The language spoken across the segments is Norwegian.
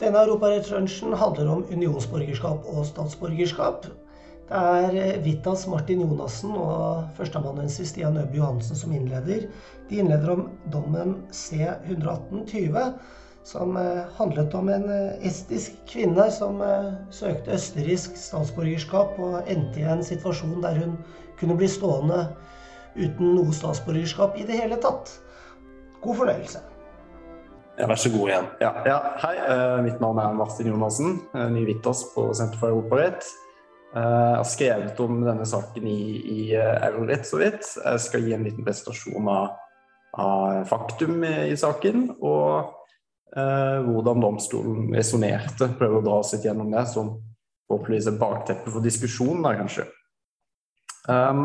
Denne europarettslunsjen handler om unionsborgerskap og statsborgerskap. Det er eh, Vitas Martin Jonassen og førsteamanuensis Stian Øby Johansen som innleder. De innleder om dommen C-118-20, som eh, handlet om en eh, estisk kvinne som søkte østerriksk statsborgerskap og endte i en situasjon der hun kunne bli stående uten noe statsborgerskap i det hele tatt. God fornøyelse. Vær så god igjen. Ja, ja. Hei, uh, mitt navn er Martin Jonassen, uh, ny Vittas på Senter for europarett. Uh, jeg har skrevet om denne saken i, i Eurorett så vidt. Jeg skal gi en liten presentasjon av, av faktum i, i, saken, og hvordan domstolen resonnerte. Prøve å dra oss gjennom det, som forhåpentligvis er bakteppet for diskusjonen der, kanskje. Um,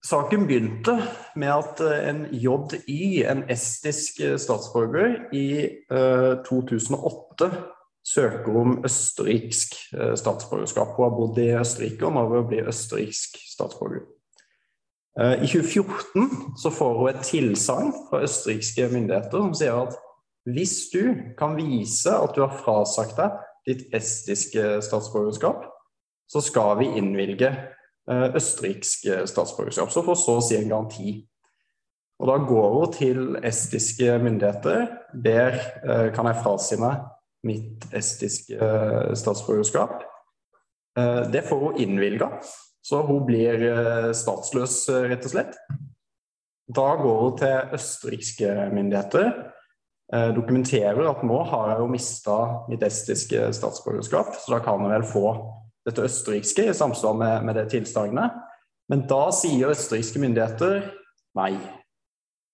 Saken begynte med at eh, en JI, en estisk eh, statsborger, i 2008 eh, søker om østerriksk statsborgerskap. Hun har bodd i Østerrike og nå vil bli østerriksk statsborger. I 2014 så får hun et tilsagn fra østerrikske myndigheter som sier at hvis du kan vise at du har frasagt deg ditt estiske statsborgerskap, så skal vi innvilge østerriksk eh, statsborgerskap. Så får så å si en garanti. Og Da går hun til estiske myndigheter, ber eh, kan jeg frasi meg mitt estiske statsborgerskap. Det får hun innvilga, så hun blir statsløs, rett og slett. Da går hun til østerrikske myndigheter, dokumenterer at nå har jeg jo mista mitt estiske statsborgerskap, så da kan jeg vel få dette østerrikske i samsvar med, med det tilsagnet. Men da sier østerrikske myndigheter nei.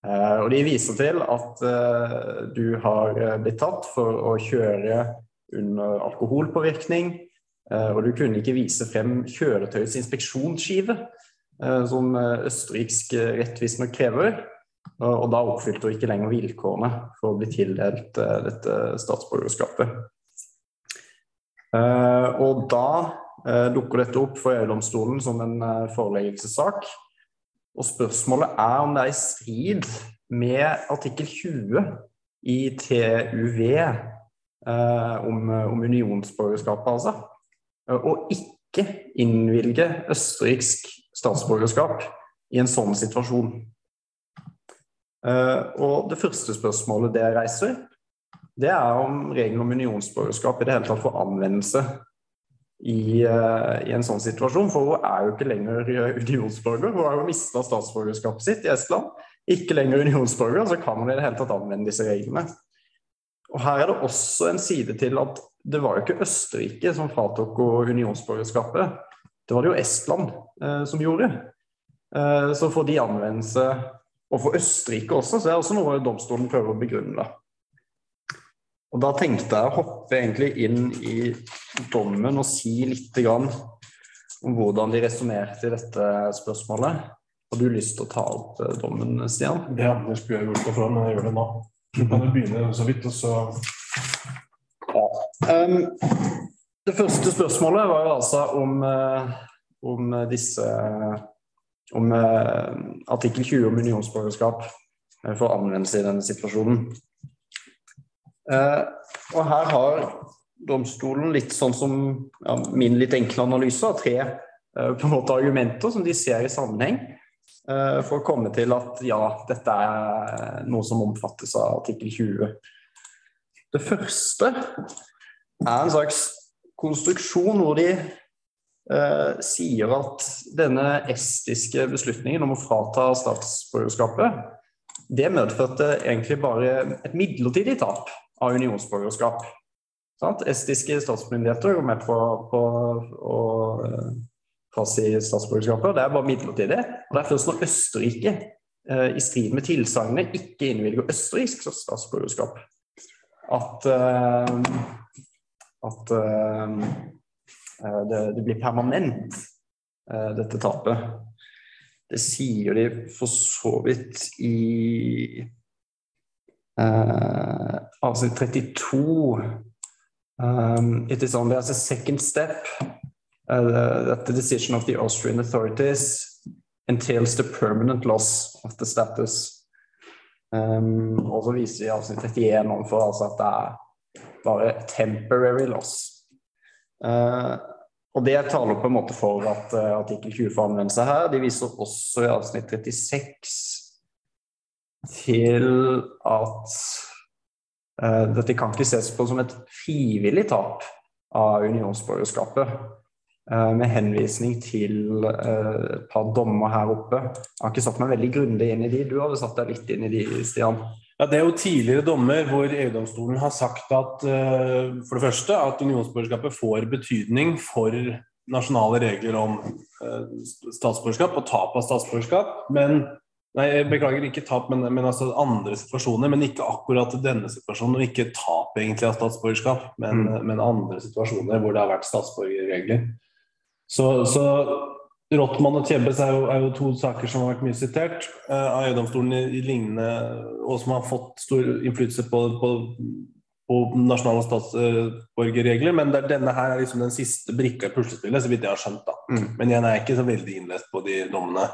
Eh, og de viser til at eh, du har eh, blitt tatt for å kjøre under alkoholpåvirkning, eh, og du kunne ikke vise frem kjøretøyets inspeksjonsskive, eh, som østerriksk rett krever. Og da oppfylte hun ikke lenger vilkårene for å bli tildelt eh, dette statsborgerskapet. Og da Eh, dukker dette opp for EU-domstolen som en eh, foreleggelsessak. Og spørsmålet er om det er i strid med artikkel 20 i TUV eh, om, om unionsborgerskapet, altså. Å ikke innvilge østerriksk statsborgerskap i en sånn situasjon. Og det første spørsmålet det reiser, det er om regelen om unionsborgerskap i det hele tatt får anvendelse i, uh, i, en sånn situasjon. For hun er jo ikke lenger unionsborger. Hun har jo mista statsborgerskapet sitt i Estland. Ikke lenger unionsborger, så kan hun i det hele tatt anvende disse reglene. Og Her er det også en side til at det var jo ikke Østerrike som fratok unionsborgerskapet. Det var det jo Estland eh, som gjorde. Eh, så for de anvendelse og for Østerrike også, så er det også noe domstolen prøver å begrunne. Og Da tenkte jeg å hoppe egentlig inn i dommen og si litt om hvordan de resonnerte i dette spørsmålet. Har du lyst til å ta opp eh, dommen, Stian? Ja, det skulle jeg gjort på forhånd, men jeg gjør det nå. Du kan jo begynne så vidt, og så ja. um, Det første spørsmålet var jo altså om, uh, om disse Om uh, artikkel 20 om unionsborgerskap for anvendelse i denne situasjonen. Uh, og her har domstolen litt sånn som ja, min litt enkle analyse av tre uh, på en måte argumenter som de ser i sammenheng, uh, for å komme til at ja, dette er noe som omfattes av artikkel 20. Det første er en slags konstruksjon hvor de sier at denne estiske beslutningen om å frata statsborgerskapet, det medførte egentlig bare et midlertidig tap av unionsborgerskap. Sant? Estiske statsmyndigheter går med på, på å eh, frasi statsborgerskapet. Det er bare midlertidig. Og det er først når Østerrike, eh, i strid med tilsagnet, ikke innvilger østerriksk statsborgerskap, at, eh, at det, det, blir permanent, dette tapet. Det sier de for så vidt i avsnitt 32 um, It is only as a second step uh, that the decision of the Austrian authorities entails the permanent loss of the status. Um, og så viser vi avsnitt 31 overfor altså at det er bare 'temporary loss'. Uh, og Det taler på en måte for at uh, artikkel 20 får anvendelse her. De viser også i avsnitt 36 til at dette kan ikke ses på som et frivillig tap av unionsborgerskapet. Uh, med henvisning til et par dommer her oppe. Jeg har ikke satt meg veldig grundig inn i de. Du hadde satt deg litt inn i de, Stian? Ja, Det er jo tidligere dommer hvor EU-domstolen har sagt at for det første at unionsborgerskapet får betydning for nasjonale regler om statsborgerskap og tap av statsborgerskap. Men nei, jeg beklager ikke tap, men, men altså andre situasjoner. Men ikke akkurat denne situasjonen, og ikke tap egentlig av statsborgerskap, men, mm. men andre situasjoner hvor det har vært statsborgerregler. Så, så Rottmann og Tjebbes er, er, jo to saker som har vært mye sitert uh, av EU-domstolen i, i, lignende Og som har fått stor innflytelse på, på, på nasjonale statsborgerregler. Men der, denne her er liksom den siste brikka i puslespillet, så vidt jeg har skjønt. da. Mm. Men jeg er ikke så veldig innlest på de dommene.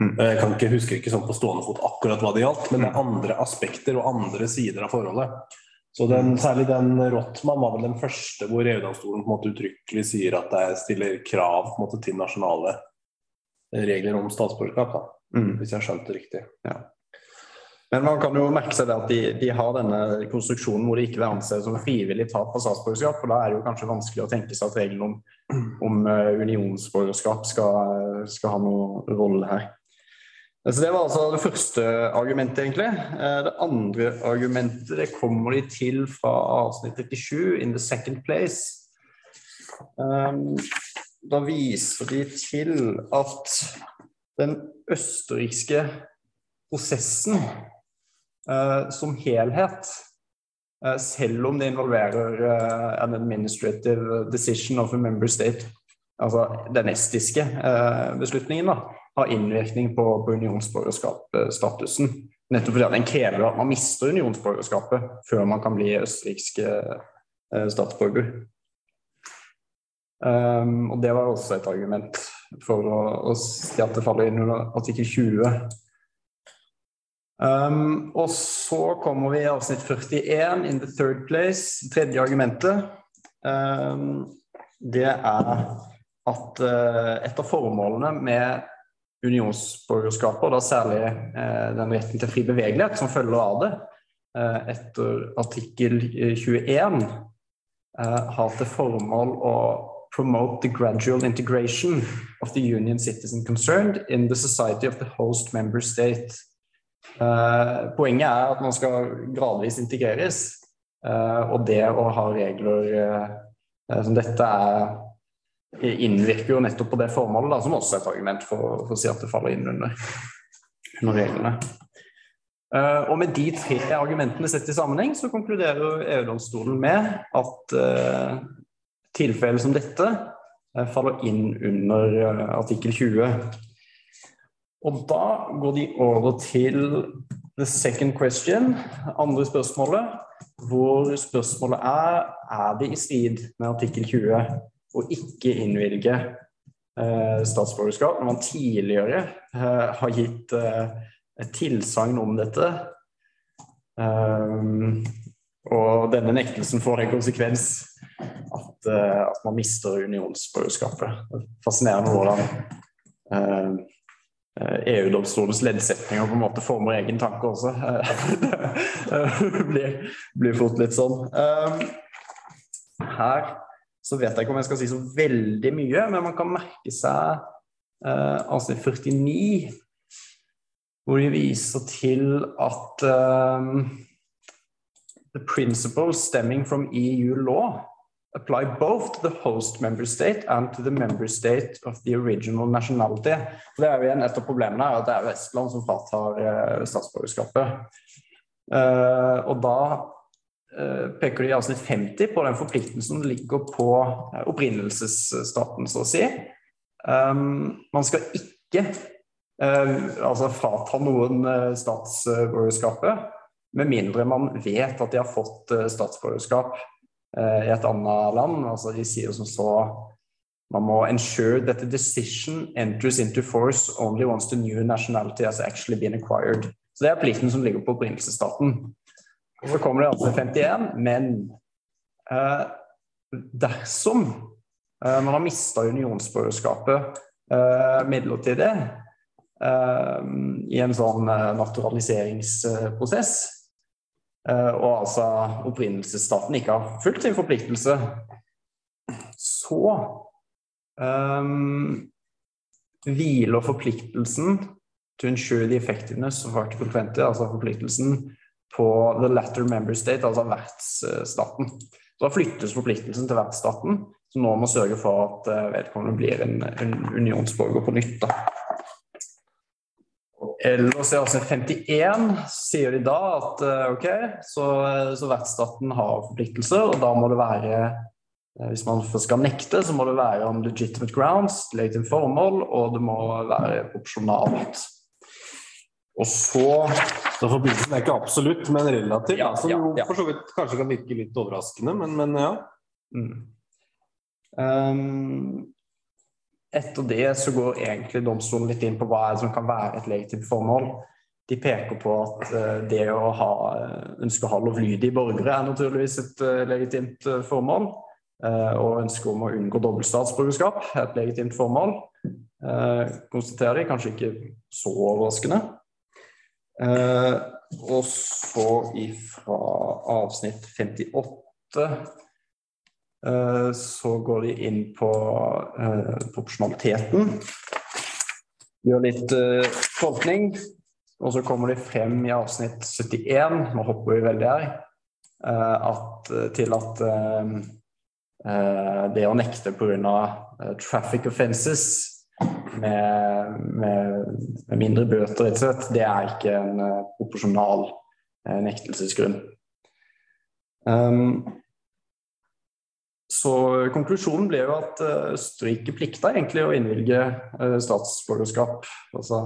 Mm. Jeg kan ikke huske ikke sånn på stående fot akkurat hva det gjaldt, men det er andre aspekter og andre sider av forholdet. Så den, Særlig den Rottmann var vel den første hvor EU-domstolen uttrykkelig sier at det stiller krav måte, til nasjonale regler om statsborgerskap, mm. hvis jeg skjønte det riktig. Ja. Men man kan jo merke seg at de, de, har denne konstruksjonen hvor det ikke vil anses som frivillig tap av statsborgerskap. og Da er det jo kanskje vanskelig å tenke seg at reglene om, om uh, unionsborgerskap skal, skal, ha noen rolle her. Så Det var altså det første argumentet, egentlig. Uh, det andre argumentet det kommer de til fra avsnitt 37, 'In the second place'. Um, da viser de til at den østerrikske prosessen uh, som helhet, uh, selv om det involverer an administrative decision of a member state, altså den estiske beslutningen, da, har innvirkning på, på unionsborgerskapsstatusen. Nettopp fordi den krever at man mister unionsborgerskapet før man kan bli østerriksk statsborger. Um, og det var også et argument for å, å si at det faller inn under artikkel 20. Um, og så kommer vi i avsnitt 41, in the third place. Tredje argumentet. Um, det er at uh, et av formålene med unionsborgerskapet, og da særlig uh, den retten til fri bevegelighet som følger av det, uh, etter artikkel 21, har til formål å promote the gradual integration of the union citizen concerned in the society of the host member state. Uh, poenget er at man skal gradvis integreres, uh, og det å ha regler uh, som dette er, innvirker jo nettopp på det formålet, da, som også er et argument for, for, å si at det faller inn under, under reglene. og med de tre argumentene sett i sammenheng, så konkluderer EU-domstolen med at tilfeller som dette uh, faller inn under eh, artikkel 20. Og da går de over til the second question, andre spørsmålet, hvor spørsmålet er er det i strid med artikkel 20 å ikke innvilge eh, statsborgerskap når man tidligere eh, har gitt eh, et tilsagn om dette. Um, og denne nektelsen får en konsekvens at, uh, at man mister unionsborgerskapet. Fascinerende hvordan EU-domstolens leddsetninger på en måte former egen tanke også. det blir, blir, fort litt sånn. Her så vet jeg ikke om jeg skal si så veldig mye, men man kan merke seg eh, avsnitt 49, hvor de viser til at eh, the principles stemming from EU law apply both to the host member state and to the member state of the original nationality. Det er jo igjen Et av problemene er at det er Vestland som fratar uh, statsborgerskapet. Uh, og da peker de i avsnitt 50 på den forpliktelsen som ligger på opprinnelsesstaten, så å si. Um, man skal ikke altså frata noen statsborgerskapet med mindre man vet at de har fått eh, statsborgerskap uh, i et annet land. Altså de sier som så man må ensure that the decision enters into force only once the new nationality has actually been acquired. Så Det er plikten som ligger på opprinnelsesstaten. Og Så kommer det altså 51, men Eh, dersom eh, man har mista unionsborgerskapet eh, midlertidig eh, i en sånn eh, naturaliseringsprosess, eh, og altså opprinnelsesstaten ikke har fulgt sin forpliktelse, så hviler forpliktelsen to ensure the effectiveness of Article 20, altså forpliktelsen på the latter member state, altså vertsstaten. Så da flyttes forpliktelsen til vertsstaten, som nå må sørge for at eh, vedkommende blir en, en unionsborger på nytt. Da. Ellers i avsnitt 51 så sier de da at eh, ok, så, så vertsstaten har forpliktelser, og da må det være eh, hvis man skal nekte, så må det være om legitimate grounds, legitimt formål, og det må være opsjonalt. Og så Så forbindelsen er ikke absolutt, men relativ. Ja, som ja, ja. for så vidt kanskje kan virke litt overraskende, men, men ja. mm. um, Etter det så går egentlig domstolen litt inn på hva er det som kan være et legitimt formål. De peker på at uh, det å ha, ønske å ha lovlydige borgere er naturligvis et uh, legitimt uh, formål. Eh, og ønsket om å unngå dobbeltstatsborgerskap er et legitimt formål. Eh, konstaterer de, kanskje ikke så overraskende. Eh, og så ifra avsnitt 58 eh, så går de inn på eh, proporsjonaliteten. Gjør litt eh, tolkning. Og så kommer de frem i avsnitt 71, nå hopper vi veldig her, eh, at, til at det å nekte pga. Traffic offences med, med, med mindre bøter, rett og slett, det er ikke en eh, proporsjonal eh, nektelsesgrunn. Um, så konklusjonen ble jo at uh, Østerrike plikta egentlig å innvilge uh, statsborgerskap. Altså,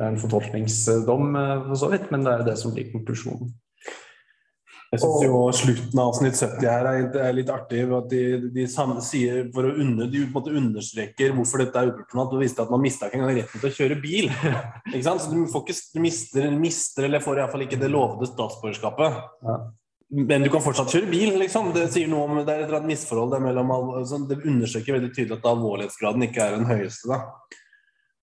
en fortolkningsdom uh, for så vidt, men det er jo det som blir konklusjonen. Jeg syns jo slutten av avsnitt 70 her er, litt artig. At de, de sier for å under, de på en måte understreker hvorfor dette er uproporsjonalt. Og viste at man mista ikke engang retten til å kjøre bil. ikke sant? Så du, får ikke, du mister, mister, eller får iallfall ikke det lovede statsborgerskapet. Ja. Men du kan fortsatt kjøre bil, liksom. Det sier noe om, det er et misforhold der mellom al- altså, Det understreker veldig tydelig at alvorlighetsgraden ikke er den høyeste, da.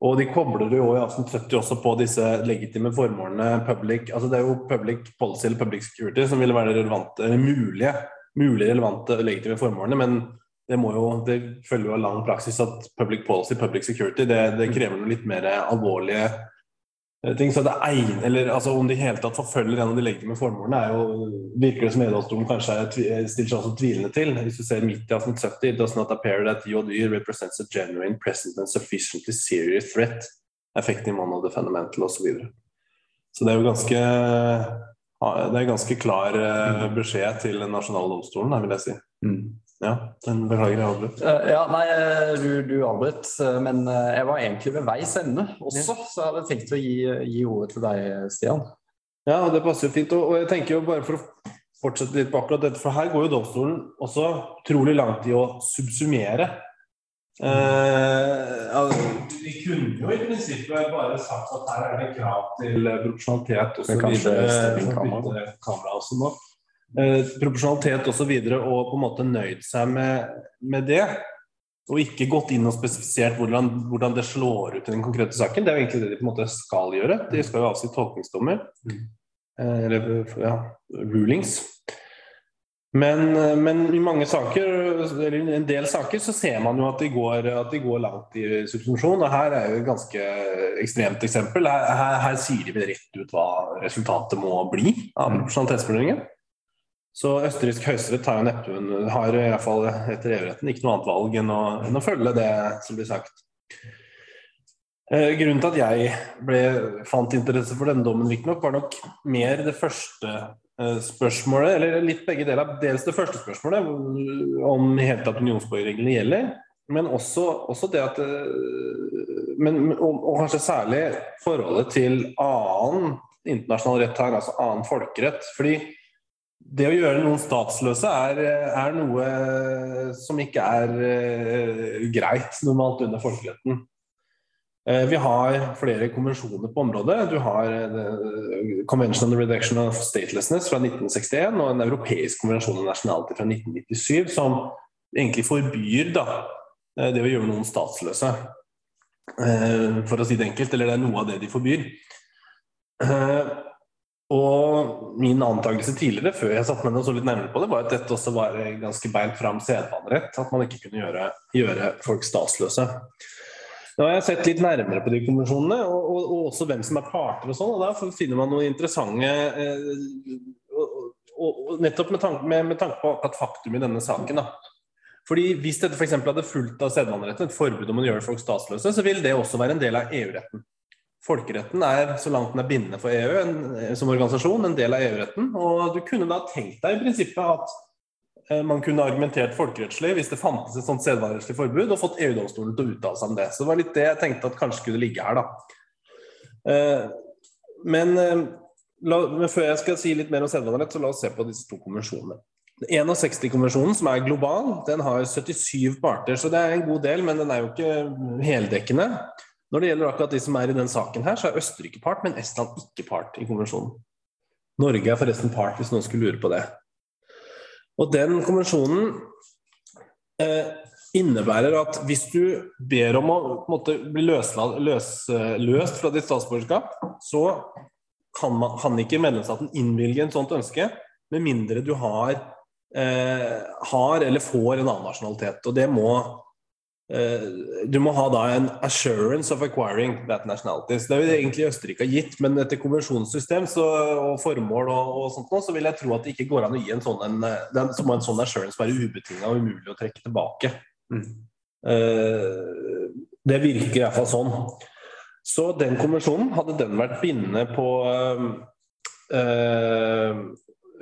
Og de kobler jo i avsnitt 70 også på disse legitime formålene public altså Det er jo public policy eller public security som ville være relevante, eller mulige, mulig relevante legitime formålene, men det, må jo, det følger jo av lang praksis at public policy, public security, det, det krever noe litt mer alvorlige ting. Så det egn, eller altså Om de i hele tatt forfølger en av de legitime formålene, er jo, virker det som Edalsdomen kanskje er, stiller seg også tvilende til. Hvis du ser midt i avsnitt 70, it does not appear that JY represents a genuine, present and sufficiently serious threat affecting one of the fundamental osv. Så, videre. så det er jo ganske det er ganske klar eh, beskjed til den nasjonale domstolen, vil jeg si. Ja, den beklager jeg avbrøt. Eh, ja, nei, eh, du, du avbrøt, eh, men jeg var egentlig ved veis ende også, så jeg hadde tenkt å gi, gi ordet til deg, Stian. Ja, og det passer jo fint. Og, og jeg tenker jo bare for å fortsette litt på akkurat dette, for her går jo domstolen også utrolig langt i å subsumere. Eh, altså, de kunne jo i prinsippet bare sagt at her er det krav til proporsjonalitet så kanskje videre. kamera også nå. Eh, proporsjonalitet osv. Og, og på en måte nøyd seg med, med det. Og ikke gått inn og spesifisert hvordan, hvordan det slår ut i den konkrete saken. Det er jo egentlig det de på en måte skal gjøre. De skal jo avsi tolkningsdommer. Eh, Eller ja, rulings. Men, eh, men i mange saker, eller en del saker, så ser man jo at de går, at de går langt i subsumpsjon. Og her er jo et ganske ekstremt eksempel. Her, her, her sier de vel rett ut hva resultatet må bli av proporsjonalitetsvurderingen. Så østerriksk høyesterett har har i hvert fall etter EU-retten ikke noe annet valg enn å, enn å følge det som blir sagt. Eh, grunnen til at jeg ble, fant interesse for denne dommen, riktignok, var nok mer det første eh, spørsmålet, eller litt begge deler. Dels det første spørsmålet, om i hele tatt unionsborgerreglene gjelder, men også, også det at eh, men, og, og kanskje særlig forholdet til annen internasjonal rett her, altså annen folkerett. fordi det å gjøre noen statsløse er, er noe som ikke er uh, greit normalt under folkeretten. Uh, vi har flere konvensjoner på området. Du har uh, Convention on the Reduction of Statelessness fra 1961 og en europeisk konvensjon om nasjonalitet fra 1997 som egentlig forbyr da, det å gjøre noen statsløse. For å si det enkelt. Eller det er noe av det de forbyr. Og min antakelse tidligere, før jeg satte meg ned og så litt nærmere på det, var at dette også var ganske beint fram sedvanerett. At man ikke kunne gjøre, gjøre folk statsløse. Nå har jeg sett litt nærmere på de konvensjonene, og, og, og, også hvem som er parter. og sånn, og Da finner man noe interessante eh, og, nettopp med tanke, med, med tanke, på akkurat faktum i denne saken. da. Fordi Hvis dette for hadde fulgt av sedvaneretten, et forbud om å gjøre folk statsløse, så vil det også være en del av EU-retten. Folkeretten er, så langt den er bindende for EU en, som organisasjon, en del av EU-retten. Og du kunne da tenkt deg i prinsippet at Eh, man kunne argumentert folkerettslig hvis det fantes et sånt sedvanerettslig forbud, og fått EU-domstolen til å uttale seg om det. Så det var litt det jeg tenkte at kanskje skulle ligge her, da. Eh, men, eh, la, men før jeg skal si litt mer om sedvanerett, så la oss se på disse to konvensjonene. 61-konvensjonen, som er global, den har 77 parter, så det er en god del, men den er jo ikke heldekkende. Når det gjelder akkurat de som er i den saken her, så er Østerrike part, men Estland ikke part i konvensjonen. Norge er forresten part, hvis noen skulle lure på det. Og den konvensjonen eh, innebærer at hvis du ber om å måte, bli løsla, løs, løst fra ditt statsborgerskap, så kan, man, kan ikke medlemsstaten innvilge en sånt ønske med mindre du har, eh, har eller får en annen nasjonalitet. Og det må Eh, du må ha da en 'assurance of acquiring that nationalities'. Det vil egentlig Østerrike ha gitt, men etter konvensjonssystem så, og formål og, og, sånt nå, så vil jeg tro at det ikke går an å gi en sånn en, den, så må en sånn assurance være ubetinga og umulig å trekke tilbake. Mm. Uh, det virker iallfall sånn. Så den konvensjonen, hadde den vært bindende på uh, uh,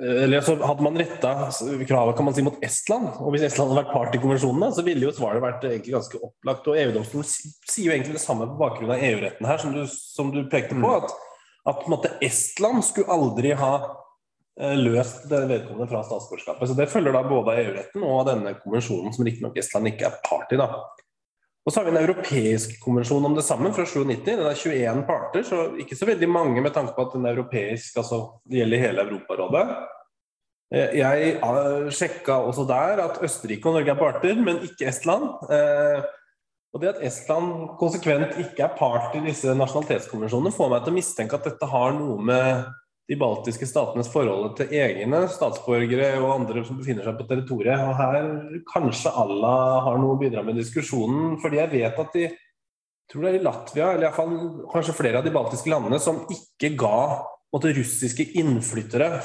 eller så Hadde man retta kravet kan man si, mot Estland, og hvis Estland hadde vært part i konvensjonene, så ville jo svaret vært egentlig ganske opplagt. og EU-domstolen sier jo egentlig det samme på bakgrunn av EU-retten her, som du, som du, pekte på. At, At, at måte, Estland skulle aldri ha uh, løst det vedkommende fra statsborgerskapet. Så Det følger da både av EU-retten og av denne konvensjonen, som riktignok Estland ikke er part i. da. Og så har vi en europeisk konvensjon om det samme, fra 97. Den er 21 parter, så ikke så veldig mange med tanke på at den er europeisk, altså det gjelder hele Europarådet. Eh, jeg sjekka også der at Østerrike og Norge er parter, men ikke Estland. Eh, og det at Estland konsekvent ikke er part i disse nasjonalitetskonvensjonene, får meg til å mistenke at dette har noe med de baltiske statenes forhold til egne statsborgere og andre som befinner seg på territoriet. Og her kanskje alle har noe å bidra med i diskusjonen, fordi jeg vet at de tror det er i Latvia, eller iallfall kanskje flere av de baltiske landene, som ikke ga måtte, russiske innflyttere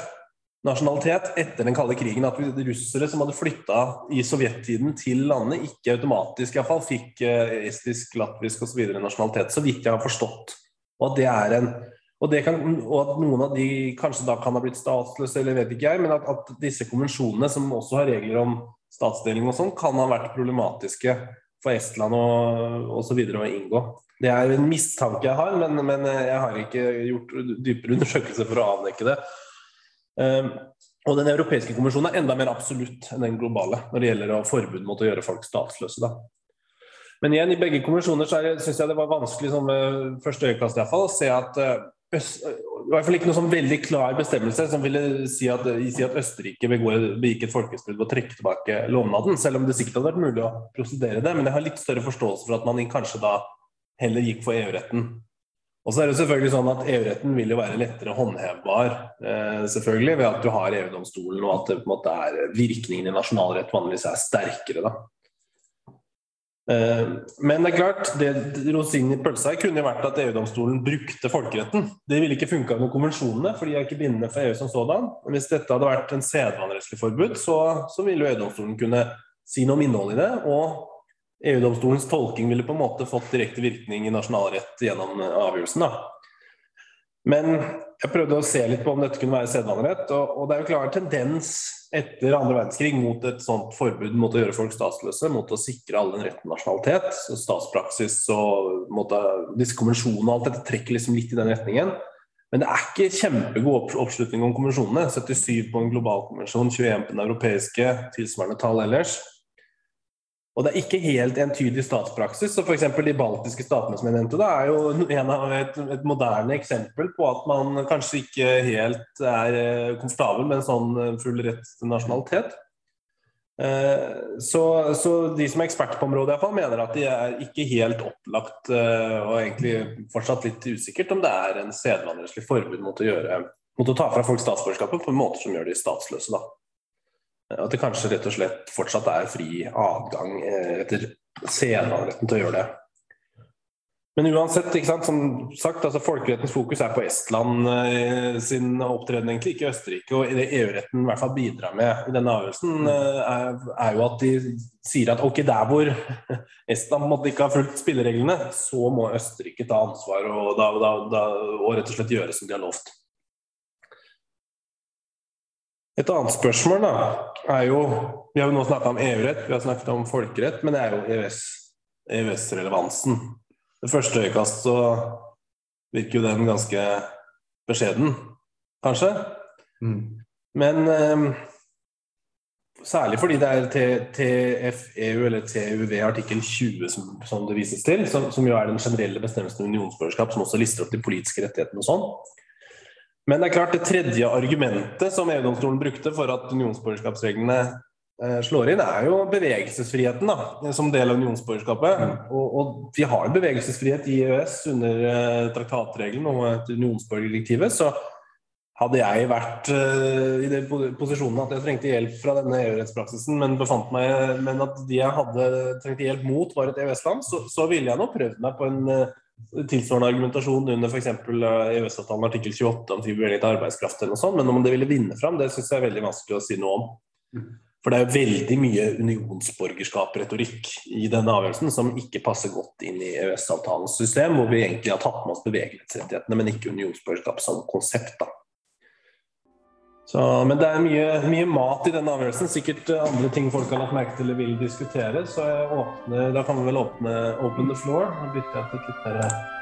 nasjonalitet etter den kalde krigen. At russere som hadde flytta i sovjettiden til landet, ikke automatisk i fall, fikk eh, estisk, latvisk osv. nasjonalitet. Så vidt jeg har forstått. Og at det er en og, kan, og, at noen av de kanskje da kan ha blitt statsløse, eller vet ikke jeg, men at, at disse konvensjonene, som også har regler om statsdeling og sånn, kan ha vært problematiske for Estland og osv. å inngå. Det er en mistanke jeg har, men, men, jeg har ikke gjort dypere undersøkelser for å avdekke det. Um, og Den europeiske konvensjonen er enda mer absolutt enn den globale når det gjelder å forbud mot å gjøre folk statsløse. Da. Men igjen, i begge konvensjoner så syns jeg det var vanskelig sånn ved første øyekast i hvert fall, å se at uh, i hvert fall ikke noe sånn veldig klar bestemmelse som ville si at, si at Østerrike begikk et folkesbrudd å trekke tilbake lovnaden, selv om det sikkert hadde vært mulig å prosedere det. Men jeg har litt større forståelse for at man kanskje da heller gikk for EU-retten. Og så er det selvfølgelig sånn at EU-retten vil jo være lettere håndhevbar eh, selvfølgelig ved at du har EU-domstolen, og at det på en måte er virkningen i nasjonalrett vanligvis er sterkere. da. Eh, men det er klart, det rosinen i pølsa kunne vært at EU-domstolen brukte folkeretten. Det ville ikke funka med konvensjonene, for de er ikke bindende for EU som sådan. Men hvis dette hadde vært en sedvanerettslig forbud, så, så ville EU-domstolen kunne si noe om innholdet i det. Og EU-domstolens tolking ville på en måte fått direkte virkning i nasjonalrett gjennom avgjørelsen. da. Men jeg prøvde å se litt på om dette kunne være sedvanerett, og, og det er jo klar tendens etter andre verdenskrig mot et sånt forbud mot å gjøre folk statsløse, mot å sikre alle en rett til nasjonalitet. Statspraksis og måtte, disse konvensjonene og alt dette trekker liksom litt i den retningen. Men det er ikke kjempegod oppslutning om konvensjonene. 77 på en global konvensjon, 21 på den europeiske, tilsvarende tall ellers. Og det er ikke helt entydig statspraksis. så F.eks. de baltiske statene som jeg nevnte, da, er jo et, et, moderne eksempel på at man kanskje ikke helt er eh, komfortabel med en sånn eh, full rett til nasjonalitet. Eh, så, så, de som er eksperter på området, i hvert fall, mener at de er ikke helt opplagt, og egentlig fortsatt litt usikkert om det er en sedvanerettslig forbud mot å, gjøre, mot å ta fra folk statsborgerskapet på en måte som gjør de statsløse. da. At det kanskje rett og slett fortsatt er fri adgang eh, etter sedvaneretten til å gjøre det. Men uansett, som sagt, altså folkerettens fokus er på Estland eh, sin opptreden, egentlig, ikke Østerrike. Og det EU-retten i hvert fall bidrar med i denne avgjørelsen, eh, er, er, jo at de sier at ok, der hvor Estland måtte ikke ha fulgt spillereglene, så må Østerrike ta ansvar og, da, da, da, og rett og slett gjøre som de har lovt. Et annet spørsmål da, er jo Vi har jo nå snakka om EU-rett, vi har snakket om folkerett, men det er jo EØS-relevansen. Ved første øyekast så virker jo den ganske beskjeden, kanskje. Mm. Men um, særlig fordi det er TFEU eller TUV artikkel 20 som, som det vises til, som, som, jo er den generelle bestemmelsen om unionsborgerskap, som også lister opp de politiske rettighetene og sånn. Men det er klart det tredje argumentet som EU-domstolen brukte for at unionsborgerskapsreglene eh, slår inn, er jo bevegelsesfriheten da, som del av unionsborgerskapet. Mm. Og, og, vi har bevegelsesfrihet i EØS under uh, traktatregelen og etter unionsborgerdirektivet. Så hadde jeg vært uh, i den posisjonen at jeg trengte hjelp fra denne EU-rettspraksisen, men befant meg men at de jeg hadde trengte hjelp mot, var et EØS-land, så, så, ville jeg nå prøvd meg på en uh, tilsvarende argumentasjon under f.eks. EØS-avtalen artikkel 28 om fri til arbeidskraft eller noe sånt, men om det ville vinne fram, det syns jeg er veldig vanskelig å si noe om. Mm. For det er veldig mye unionsborgerskap-retorikk i denne avgjørelsen som ikke passer godt inn i EØS-avtalens system, hvor vi egentlig har tatt med oss bevegelighetsrettighetene, men ikke unionsborgerskap som konsept. da. Så, men det er mye, mye, mat i denne avgjørelsen. Sikkert andre ting folk har lagt merke til eller vil diskutere. Så åpner, da kan vi vel åpne open the floor. Da bytter jeg til et litt mer